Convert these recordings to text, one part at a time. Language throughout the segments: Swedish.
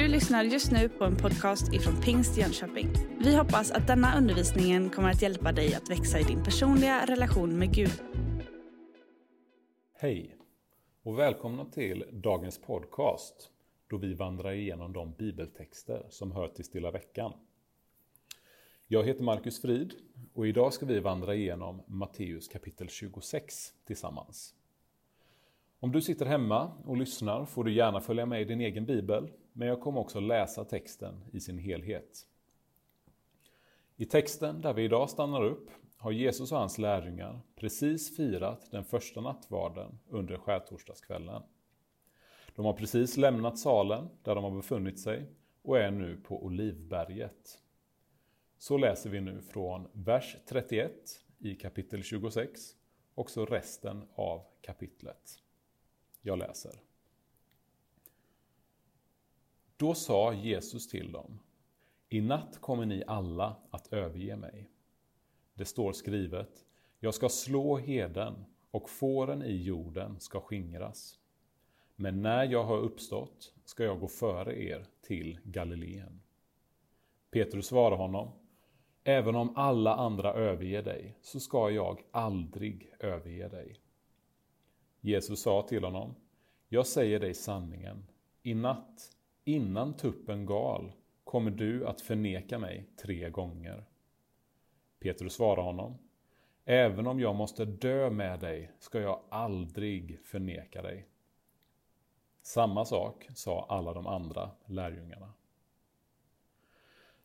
Du lyssnar just nu på en podcast ifrån Pingst Jönköping. Vi hoppas att denna undervisning kommer att hjälpa dig att växa i din personliga relation med Gud. Hej och välkomna till dagens podcast då vi vandrar igenom de bibeltexter som hör till Stilla veckan. Jag heter Markus Frid och idag ska vi vandra igenom Matteus kapitel 26 tillsammans. Om du sitter hemma och lyssnar får du gärna följa med i din egen bibel, men jag kommer också läsa texten i sin helhet. I texten där vi idag stannar upp har Jesus och hans lärjungar precis firat den första nattvarden under skärtorsdagskvällen. De har precis lämnat salen där de har befunnit sig och är nu på Olivberget. Så läser vi nu från vers 31 i kapitel 26, och så resten av kapitlet. Jag läser. Då sa Jesus till dem, i natt kommer ni alla att överge mig. Det står skrivet, jag ska slå heden och fåren i jorden ska skingras. Men när jag har uppstått ska jag gå före er till Galileen. Petrus svarade honom, även om alla andra överger dig så ska jag aldrig överge dig. Jesus sa till honom, jag säger dig sanningen, i natt, innan tuppen gal, kommer du att förneka mig tre gånger. Petrus svarade honom, även om jag måste dö med dig ska jag aldrig förneka dig. Samma sak sa alla de andra lärjungarna.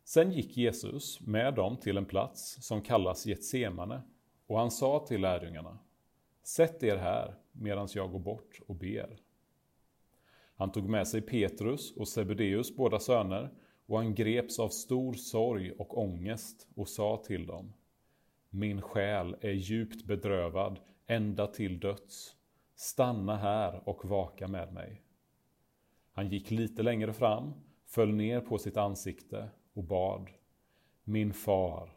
Sen gick Jesus med dem till en plats som kallas Getsemane och han sa till lärjungarna Sätt er här medan jag går bort och ber. Han tog med sig Petrus och Sebedeus båda söner och han greps av stor sorg och ångest och sa till dem Min själ är djupt bedrövad ända till döds. Stanna här och vaka med mig. Han gick lite längre fram, föll ner på sitt ansikte och bad Min far,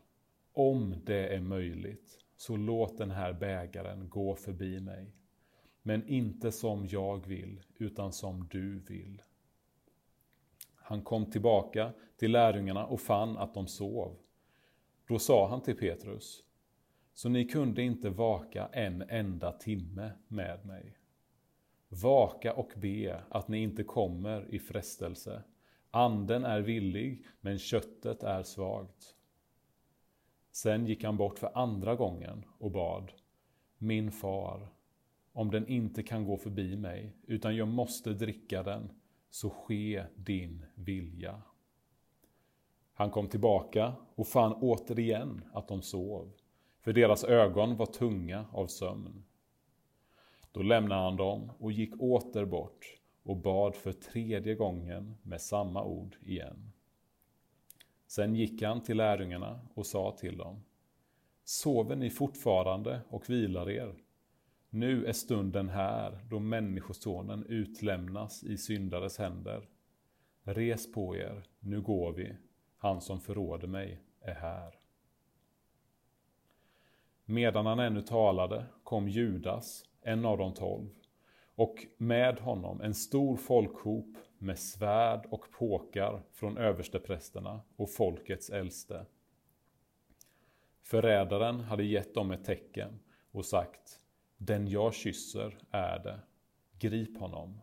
om det är möjligt, så låt den här bägaren gå förbi mig. Men inte som jag vill, utan som du vill. Han kom tillbaka till lärjungarna och fann att de sov. Då sa han till Petrus, så ni kunde inte vaka en enda timme med mig. Vaka och be att ni inte kommer i frestelse. Anden är villig, men köttet är svagt. Sen gick han bort för andra gången och bad, Min far, om den inte kan gå förbi mig, utan jag måste dricka den, så ske din vilja. Han kom tillbaka och fann återigen att de sov, för deras ögon var tunga av sömn. Då lämnade han dem och gick åter bort och bad för tredje gången med samma ord igen. Sen gick han till lärjungarna och sa till dem Sover ni fortfarande och vilar er? Nu är stunden här då Människosonen utlämnas i syndares händer. Res på er, nu går vi, han som förråder mig är här. Medan han ännu talade kom Judas, en av de tolv, och med honom en stor folkhop med svärd och påkar från översteprästerna och folkets äldste. Förrädaren hade gett dem ett tecken och sagt den jag kysser är det, grip honom.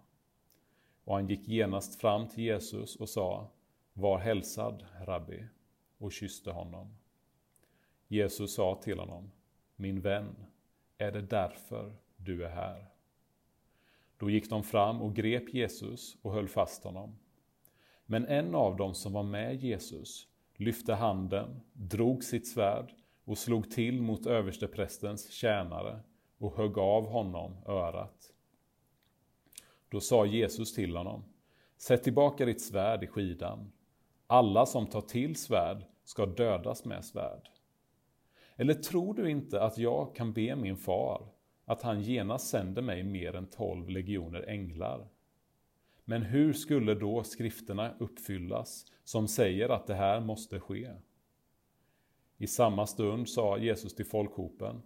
Och han gick genast fram till Jesus och sa Var hälsad, rabbi, och kysste honom. Jesus sa till honom Min vän, är det därför du är här? Då gick de fram och grep Jesus och höll fast honom. Men en av dem som var med Jesus lyfte handen, drog sitt svärd och slog till mot översteprästens tjänare och högg av honom örat. Då sa Jesus till honom, sätt tillbaka ditt svärd i skidan. Alla som tar till svärd ska dödas med svärd. Eller tror du inte att jag kan be min far att han genast sänder mig mer än tolv legioner änglar. Men hur skulle då skrifterna uppfyllas som säger att det här måste ske? I samma stund sa Jesus till folkhopen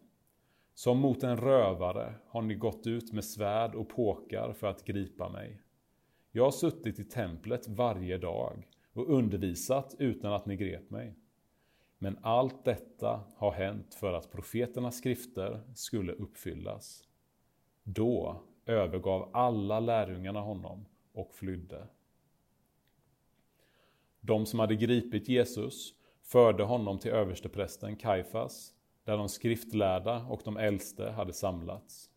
som mot en rövare har ni gått ut med svärd och påkar för att gripa mig. Jag har suttit i templet varje dag och undervisat utan att ni grep mig. Men allt detta har hänt för att profeternas skrifter skulle uppfyllas. Då övergav alla lärjungarna honom och flydde. De som hade gripit Jesus förde honom till översteprästen Kaifas, där de skriftlärda och de äldste hade samlats.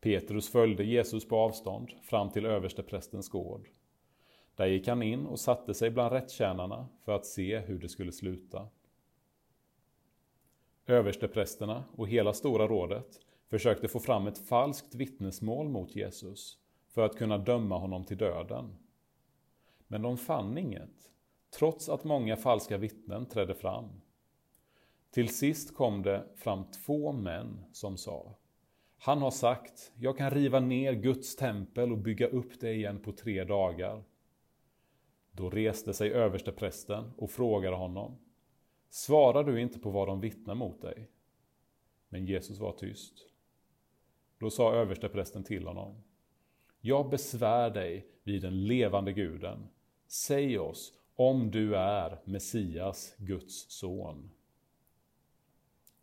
Petrus följde Jesus på avstånd fram till översteprästens gård. Där gick han in och satte sig bland rättstjänarna för att se hur det skulle sluta. Översteprästerna och hela Stora rådet försökte få fram ett falskt vittnesmål mot Jesus för att kunna döma honom till döden. Men de fann inget, trots att många falska vittnen trädde fram. Till sist kom det fram två män som sa Han har sagt, jag kan riva ner Guds tempel och bygga upp det igen på tre dagar. Då reste sig översteprästen och frågade honom Svarar du inte på vad de vittnar mot dig? Men Jesus var tyst. Då sa översteprästen till honom. Jag besvär dig vid den levande guden. Säg oss om du är Messias, Guds son.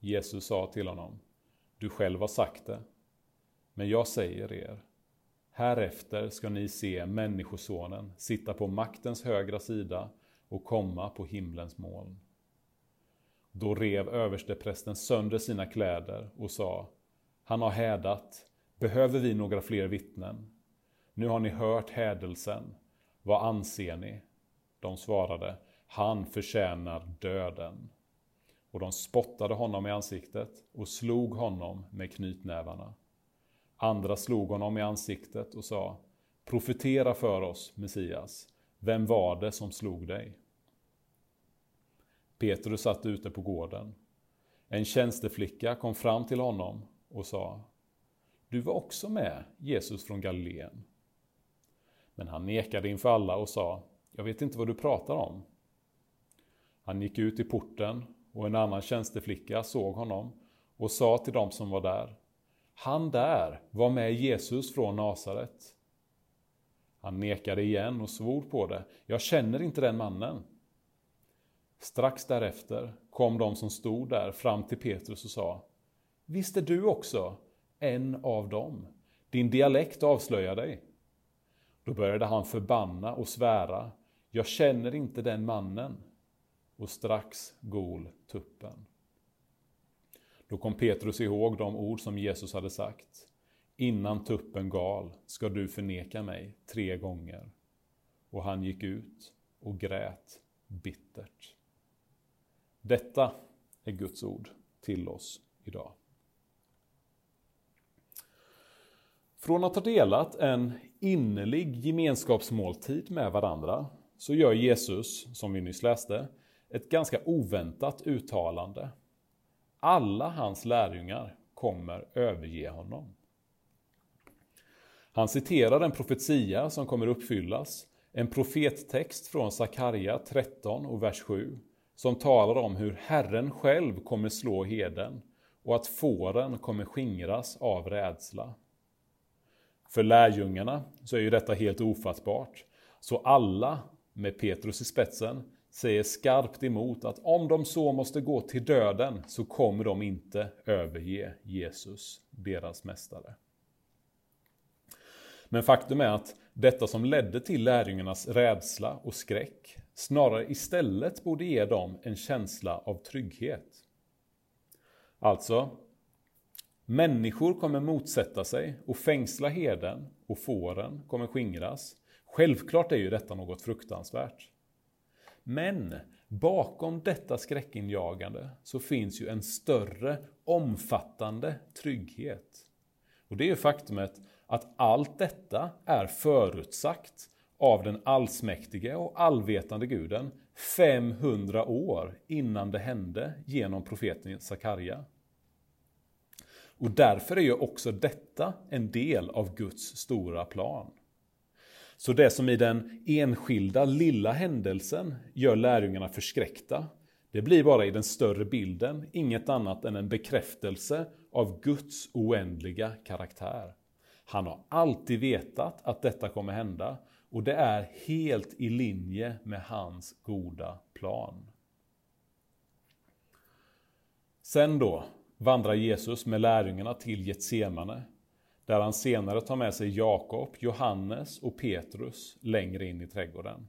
Jesus sa till honom. Du själv har sagt det. Men jag säger er. Härefter ska ni se Människosonen sitta på maktens högra sida och komma på himlens moln. Då rev översteprästen sönder sina kläder och sa Han har hädat. Behöver vi några fler vittnen? Nu har ni hört hädelsen. Vad anser ni? De svarade Han förtjänar döden. Och de spottade honom i ansiktet och slog honom med knytnävarna. Andra slog honom i ansiktet och sa Profetera för oss, Messias. Vem var det som slog dig? Petrus satt ute på gården. En tjänsteflicka kom fram till honom och sa Du var också med Jesus från Galileen. Men han nekade inför alla och sa Jag vet inte vad du pratar om. Han gick ut i porten och en annan tjänsteflicka såg honom och sa till dem som var där Han där var med Jesus från Nasaret. Han nekade igen och svor på det. Jag känner inte den mannen. Strax därefter kom de som stod där fram till Petrus och sa Visst är du också en av dem? Din dialekt avslöjar dig. Då började han förbanna och svära Jag känner inte den mannen. Och strax gol tuppen. Då kom Petrus ihåg de ord som Jesus hade sagt. Innan tuppen gal ska du förneka mig tre gånger. Och han gick ut och grät bittert. Detta är Guds ord till oss idag. Från att ha delat en innerlig gemenskapsmåltid med varandra så gör Jesus, som vi nyss läste, ett ganska oväntat uttalande. Alla hans lärjungar kommer överge honom. Han citerar en profetia som kommer uppfyllas, en profettext från Sakarja 13 och vers 7 som talar om hur Herren själv kommer slå heden och att fåren kommer skingras av rädsla. För lärjungarna så är ju detta helt ofattbart. Så alla, med Petrus i spetsen, säger skarpt emot att om de så måste gå till döden så kommer de inte överge Jesus, deras mästare. Men faktum är att detta som ledde till lärjungarnas rädsla och skräck snarare istället borde ge dem en känsla av trygghet. Alltså, människor kommer motsätta sig och fängsla heden och fåren kommer skingras. Självklart är ju detta något fruktansvärt. Men bakom detta skräckinjagande så finns ju en större, omfattande trygghet. Och det är ju faktumet att allt detta är förutsagt av den allsmäktige och allvetande guden 500 år innan det hände genom profeten Sakarja. Och därför är ju också detta en del av Guds stora plan. Så det som i den enskilda lilla händelsen gör lärjungarna förskräckta, det blir bara i den större bilden inget annat än en bekräftelse av Guds oändliga karaktär. Han har alltid vetat att detta kommer hända och det är helt i linje med hans goda plan. Sen då vandrar Jesus med lärjungarna till Getsemane, där han senare tar med sig Jakob, Johannes och Petrus längre in i trädgården.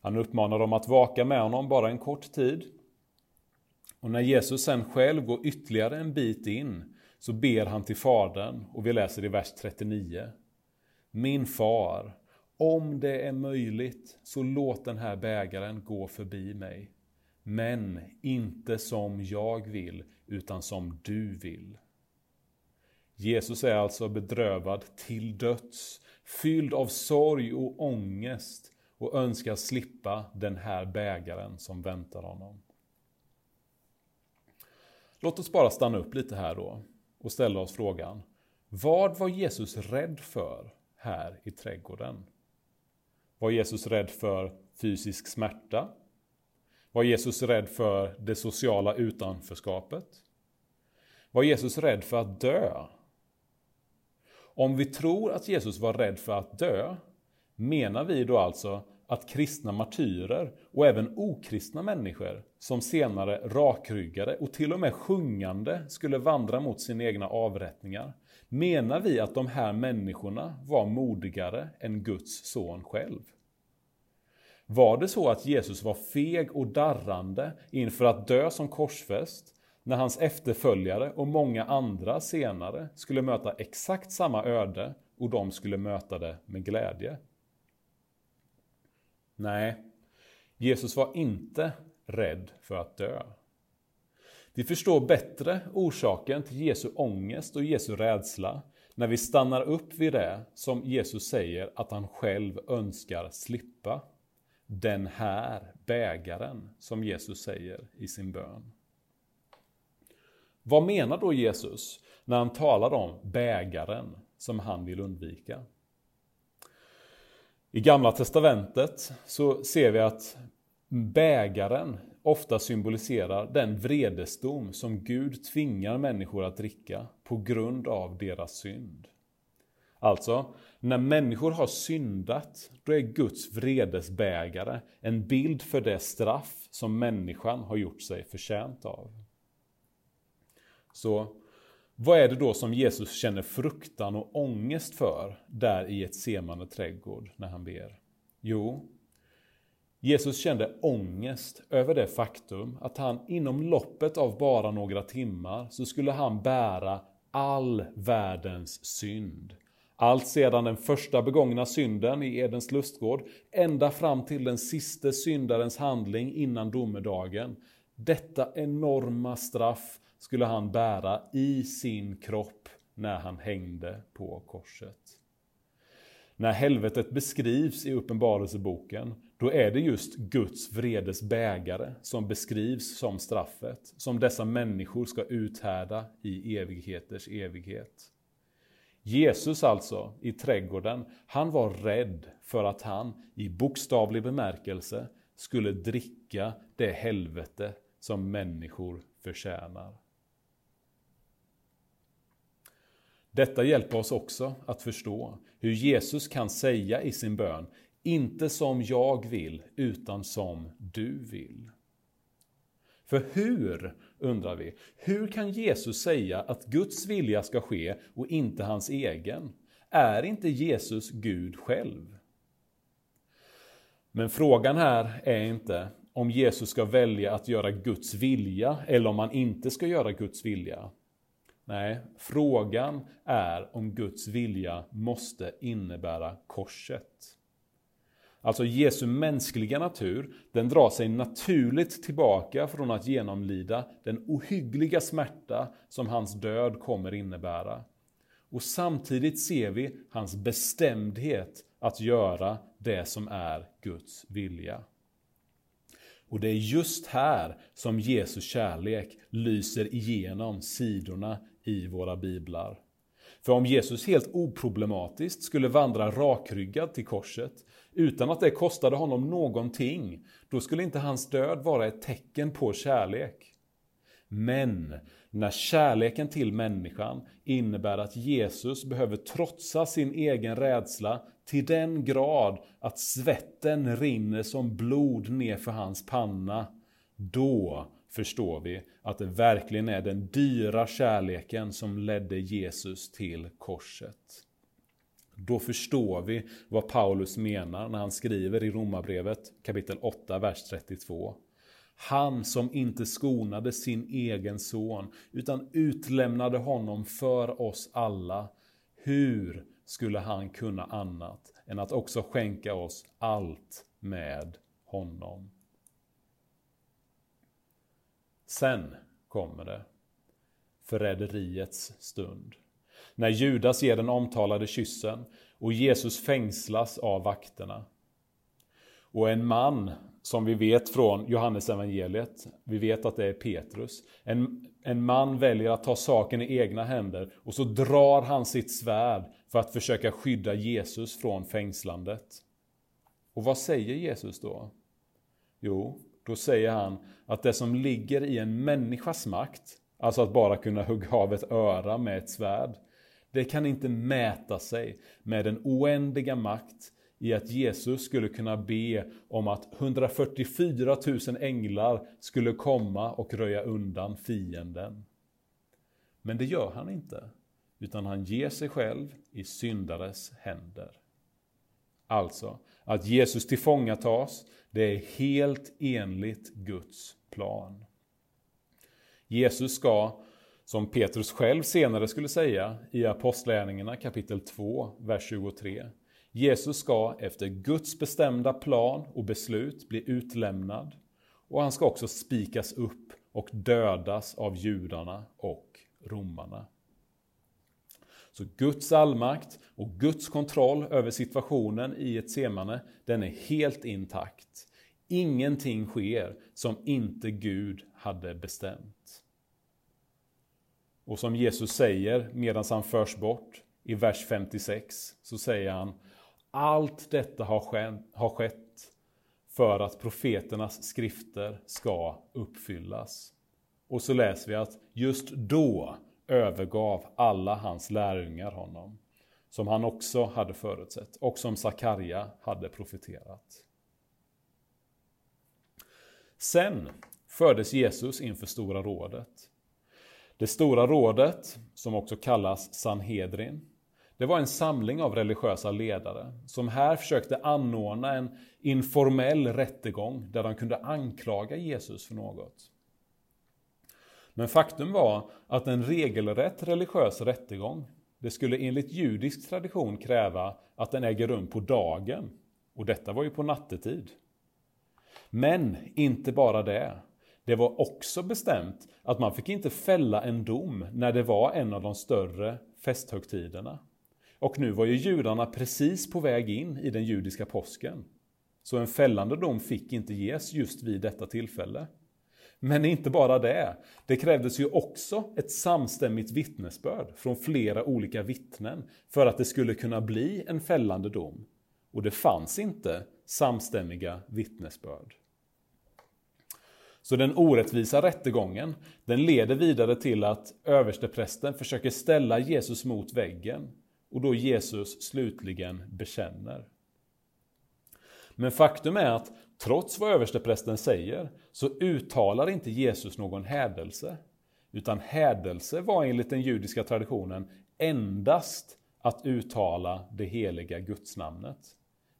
Han uppmanar dem att vaka med honom bara en kort tid. Och när Jesus sen själv går ytterligare en bit in så ber han till Fadern och vi läser i vers 39. Min far, om det är möjligt så låt den här bägaren gå förbi mig. Men inte som jag vill, utan som du vill. Jesus är alltså bedrövad till döds, fylld av sorg och ångest och önskar slippa den här bägaren som väntar honom. Låt oss bara stanna upp lite här då och ställa oss frågan. Vad var Jesus rädd för här i trädgården? Var Jesus rädd för fysisk smärta? Var Jesus rädd för det sociala utanförskapet? Var Jesus rädd för att dö? Om vi tror att Jesus var rädd för att dö, menar vi då alltså att kristna martyrer och även okristna människor som senare rakryggade och till och med sjungande skulle vandra mot sina egna avrättningar. Menar vi att de här människorna var modigare än Guds son själv? Var det så att Jesus var feg och darrande inför att dö som korsfäst när hans efterföljare och många andra senare skulle möta exakt samma öde och de skulle möta det med glädje? Nej, Jesus var inte rädd för att dö. Vi förstår bättre orsaken till Jesu ångest och Jesu rädsla när vi stannar upp vid det som Jesus säger att han själv önskar slippa. Den här bägaren, som Jesus säger i sin bön. Vad menar då Jesus när han talar om bägaren som han vill undvika? I Gamla Testamentet så ser vi att bägaren ofta symboliserar den vredesdom som Gud tvingar människor att dricka på grund av deras synd. Alltså, när människor har syndat, då är Guds vredesbägare en bild för det straff som människan har gjort sig förtjänt av. Så vad är det då som Jesus känner fruktan och ångest för där i ett semande trädgård när han ber? Jo, Jesus kände ångest över det faktum att han inom loppet av bara några timmar så skulle han bära all världens synd. Allt sedan den första begångna synden i Edens lustgård ända fram till den sista syndarens handling innan domedagen. Detta enorma straff skulle han bära i sin kropp när han hängde på korset. När helvetet beskrivs i Uppenbarelseboken, då är det just Guds vredes bägare som beskrivs som straffet, som dessa människor ska uthärda i evigheters evighet. Jesus alltså, i trädgården, han var rädd för att han, i bokstavlig bemärkelse, skulle dricka det helvete som människor förtjänar. Detta hjälper oss också att förstå hur Jesus kan säga i sin bön, inte som jag vill, utan som du vill. För hur, undrar vi, hur kan Jesus säga att Guds vilja ska ske och inte hans egen? Är inte Jesus Gud själv? Men frågan här är inte om Jesus ska välja att göra Guds vilja eller om han inte ska göra Guds vilja. Nej, frågan är om Guds vilja måste innebära korset. Alltså Jesu mänskliga natur, den drar sig naturligt tillbaka från att genomlida den ohyggliga smärta som hans död kommer innebära. Och samtidigt ser vi hans bestämdhet att göra det som är Guds vilja. Och det är just här som Jesu kärlek lyser igenom sidorna i våra biblar. För om Jesus helt oproblematiskt skulle vandra rakryggad till korset utan att det kostade honom någonting, då skulle inte hans död vara ett tecken på kärlek. Men när kärleken till människan innebär att Jesus behöver trotsa sin egen rädsla till den grad att svetten rinner som blod ner för hans panna, då förstår vi att det verkligen är den dyra kärleken som ledde Jesus till korset. Då förstår vi vad Paulus menar när han skriver i Romarbrevet kapitel 8, vers 32. Han som inte skonade sin egen son, utan utlämnade honom för oss alla. Hur skulle han kunna annat än att också skänka oss allt med honom? Sen kommer det, förräderiets stund. När Judas ger den omtalade kyssen och Jesus fängslas av vakterna. Och en man som vi vet från Johannes evangeliet, vi vet att det är Petrus. En, en man väljer att ta saken i egna händer och så drar han sitt svärd för att försöka skydda Jesus från fängslandet. Och vad säger Jesus då? Jo, då säger han att det som ligger i en människas makt, alltså att bara kunna hugga av ett öra med ett svärd, det kan inte mäta sig med den oändliga makt i att Jesus skulle kunna be om att 144 000 änglar skulle komma och röja undan fienden. Men det gör han inte, utan han ger sig själv i syndares händer. Alltså, att Jesus tillfångatas, det är helt enligt Guds plan. Jesus ska, som Petrus själv senare skulle säga i Apostlagärningarna kapitel 2, vers 23, Jesus ska efter Guds bestämda plan och beslut bli utlämnad och han ska också spikas upp och dödas av judarna och romarna. Så Guds allmakt och Guds kontroll över situationen i ett semane, den är helt intakt. Ingenting sker som inte Gud hade bestämt. Och som Jesus säger medan han förs bort i vers 56 så säger han allt detta har skett, för att profeternas skrifter ska uppfyllas. Och så läser vi att just då övergav alla hans lärjungar honom, som han också hade förutsett och som Sakarja hade profeterat. Sen fördes Jesus inför Stora rådet. Det Stora rådet, som också kallas Sanhedrin, det var en samling av religiösa ledare som här försökte anordna en informell rättegång där de kunde anklaga Jesus för något. Men faktum var att en regelrätt religiös rättegång, det skulle enligt judisk tradition kräva att den äger rum på dagen. Och detta var ju på nattetid. Men inte bara det. Det var också bestämt att man fick inte fälla en dom när det var en av de större festhögtiderna. Och nu var ju judarna precis på väg in i den judiska påsken. Så en fällande dom fick inte ges just vid detta tillfälle. Men inte bara det. Det krävdes ju också ett samstämmigt vittnesbörd från flera olika vittnen för att det skulle kunna bli en fällande dom. Och det fanns inte samstämmiga vittnesbörd. Så den orättvisa rättegången, den leder vidare till att översteprästen försöker ställa Jesus mot väggen och då Jesus slutligen bekänner. Men faktum är att trots vad översteprästen säger så uttalar inte Jesus någon hädelse. Utan hädelse var enligt den judiska traditionen endast att uttala det heliga gudsnamnet.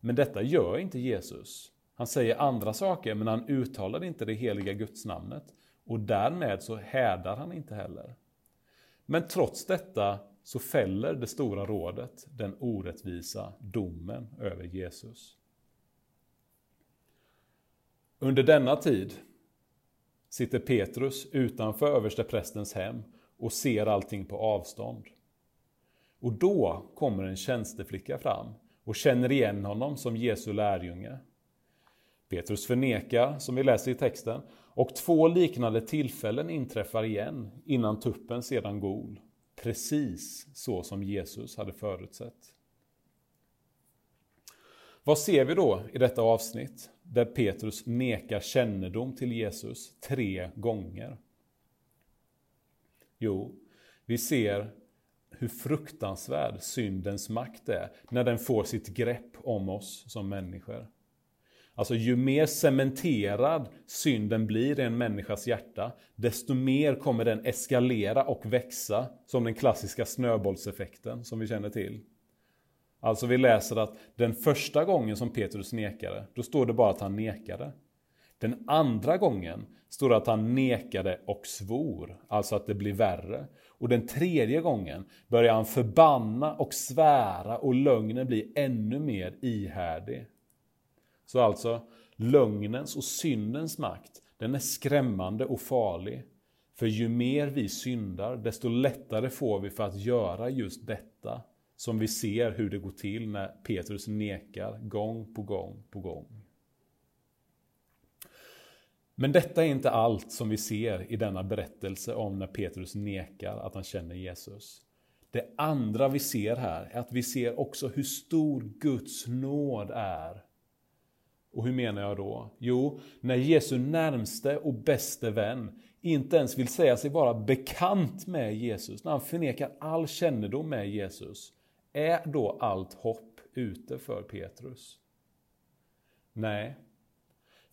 Men detta gör inte Jesus. Han säger andra saker men han uttalar inte det heliga gudsnamnet. Och därmed så hädar han inte heller. Men trots detta så fäller det stora rådet den orättvisa domen över Jesus. Under denna tid sitter Petrus utanför översteprästens hem och ser allting på avstånd. Och då kommer en tjänsteflicka fram och känner igen honom som Jesu lärjunge. Petrus förnekar, som vi läser i texten, och två liknande tillfällen inträffar igen innan tuppen sedan gol. Precis så som Jesus hade förutsett. Vad ser vi då i detta avsnitt där Petrus nekar kännedom till Jesus tre gånger? Jo, vi ser hur fruktansvärd syndens makt är när den får sitt grepp om oss som människor. Alltså ju mer cementerad synden blir i en människas hjärta, desto mer kommer den eskalera och växa, som den klassiska snöbollseffekten som vi känner till. Alltså vi läser att den första gången som Petrus nekade, då står det bara att han nekade. Den andra gången står det att han nekade och svor, alltså att det blir värre. Och den tredje gången börjar han förbanna och svära och lögnen blir ännu mer ihärdig. Så alltså, lögnens och syndens makt, den är skrämmande och farlig. För ju mer vi syndar, desto lättare får vi för att göra just detta. Som vi ser hur det går till när Petrus nekar gång på gång på gång. Men detta är inte allt som vi ser i denna berättelse om när Petrus nekar att han känner Jesus. Det andra vi ser här är att vi ser också hur stor Guds nåd är. Och hur menar jag då? Jo, när Jesu närmste och bäste vän inte ens vill säga sig vara bekant med Jesus, när han förnekar all kännedom med Jesus, är då allt hopp ute för Petrus? Nej,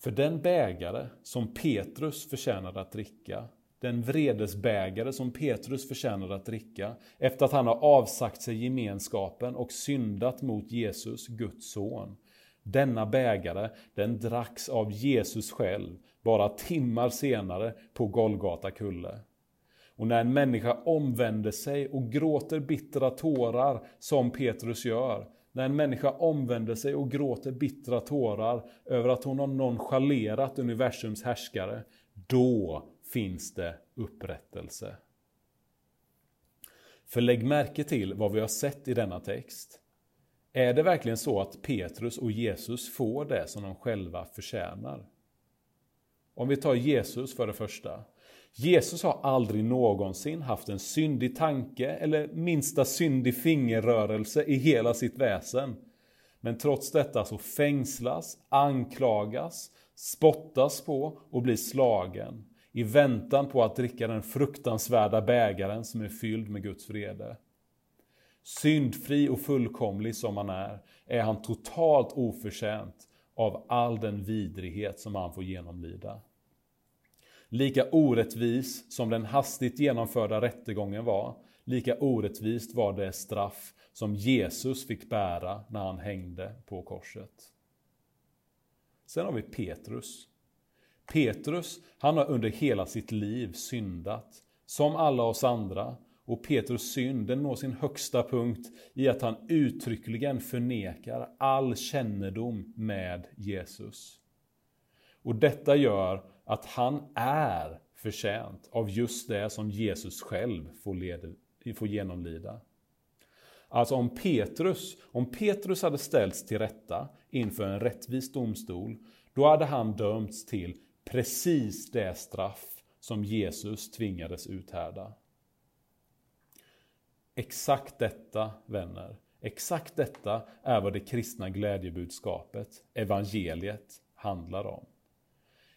för den bägare som Petrus förtjänade att dricka, den vredesbägare som Petrus förtjänade att dricka, efter att han har avsagt sig gemenskapen och syndat mot Jesus, Guds son. Denna bägare, den dracks av Jesus själv, bara timmar senare på Golgata kulle. Och när en människa omvänder sig och gråter bittra tårar, som Petrus gör, när en människa omvänder sig och gråter bittra tårar över att hon har nonchalerat universums härskare, då finns det upprättelse. För lägg märke till vad vi har sett i denna text. Är det verkligen så att Petrus och Jesus får det som de själva förtjänar? Om vi tar Jesus för det första. Jesus har aldrig någonsin haft en syndig tanke eller minsta syndig fingerrörelse i hela sitt väsen. Men trots detta så fängslas, anklagas, spottas på och blir slagen i väntan på att dricka den fruktansvärda bägaren som är fylld med Guds vrede. Syndfri och fullkomlig som han är, är han totalt oförtjänt av all den vidrighet som han får genomlida. Lika orättvis som den hastigt genomförda rättegången var, lika orättvist var det straff som Jesus fick bära när han hängde på korset. Sen har vi Petrus. Petrus, han har under hela sitt liv syndat, som alla oss andra, och Petrus synd den når sin högsta punkt i att han uttryckligen förnekar all kännedom med Jesus. Och detta gör att han är förtjänt av just det som Jesus själv får, leda, får genomlida. Alltså om Petrus, om Petrus hade ställts till rätta inför en rättvis domstol, då hade han dömts till precis det straff som Jesus tvingades uthärda. Exakt detta, vänner, exakt detta är vad det kristna glädjebudskapet, evangeliet, handlar om.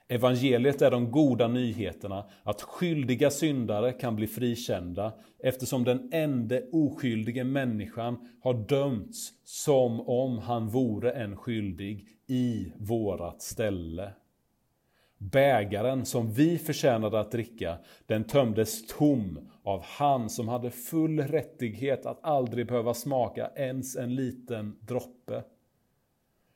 Evangeliet är de goda nyheterna att skyldiga syndare kan bli frikända eftersom den enda oskyldige människan har dömts som om han vore en skyldig i vårat ställe. Bägaren som vi förtjänade att dricka, den tömdes tom av han som hade full rättighet att aldrig behöva smaka ens en liten droppe.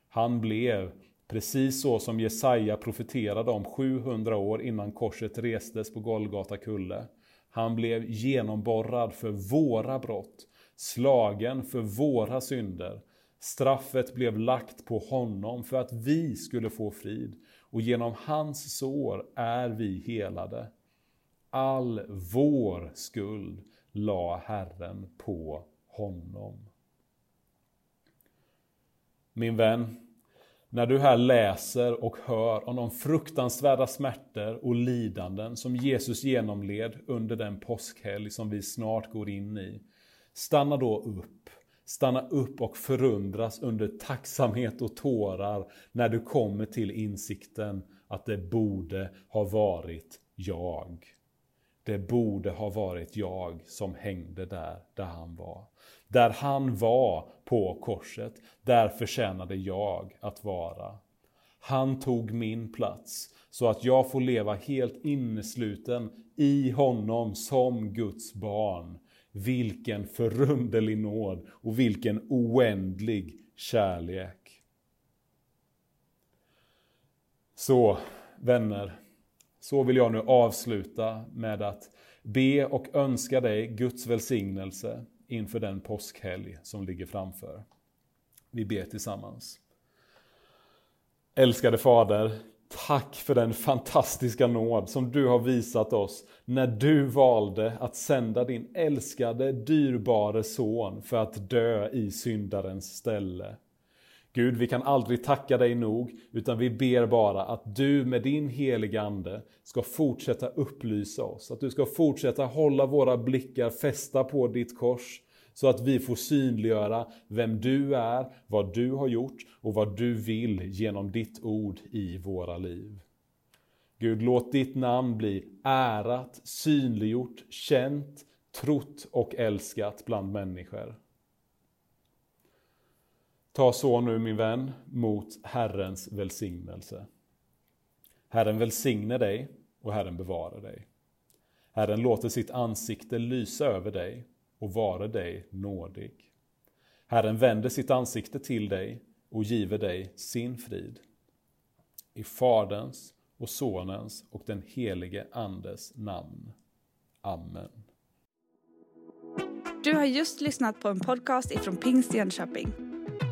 Han blev Precis så som Jesaja profeterade om 700 år innan korset restes på Golgata kulle. Han blev genomborrad för våra brott, slagen för våra synder. Straffet blev lagt på honom för att vi skulle få frid och genom hans sår är vi helade. All vår skuld la Herren på honom. Min vän, när du här läser och hör om de fruktansvärda smärtor och lidanden som Jesus genomled under den påskhelg som vi snart går in i. Stanna då upp. Stanna upp och förundras under tacksamhet och tårar när du kommer till insikten att det borde ha varit jag. Det borde ha varit jag som hängde där, där han var. Där han var på korset, där förtjänade jag att vara. Han tog min plats så att jag får leva helt innesluten i honom som Guds barn. Vilken förunderlig nåd och vilken oändlig kärlek. Så, vänner, så vill jag nu avsluta med att be och önska dig Guds välsignelse inför den påskhelg som ligger framför. Vi ber tillsammans. Älskade Fader, tack för den fantastiska nåd som du har visat oss när du valde att sända din älskade, dyrbare son för att dö i syndarens ställe. Gud, vi kan aldrig tacka dig nog, utan vi ber bara att du med din heliga Ande ska fortsätta upplysa oss, att du ska fortsätta hålla våra blickar fästa på ditt kors, så att vi får synliggöra vem du är, vad du har gjort och vad du vill genom ditt ord i våra liv. Gud, låt ditt namn bli ärat, synliggjort, känt, trott och älskat bland människor. Ta så nu min vän mot Herrens välsignelse. Herren välsigne dig och Herren bevara dig. Herren låter sitt ansikte lysa över dig och vara dig nådig. Herren vänder sitt ansikte till dig och giver dig sin frid. I Faderns och Sonens och den helige Andes namn. Amen. Du har just lyssnat på en podcast ifrån Pingst Jönköping.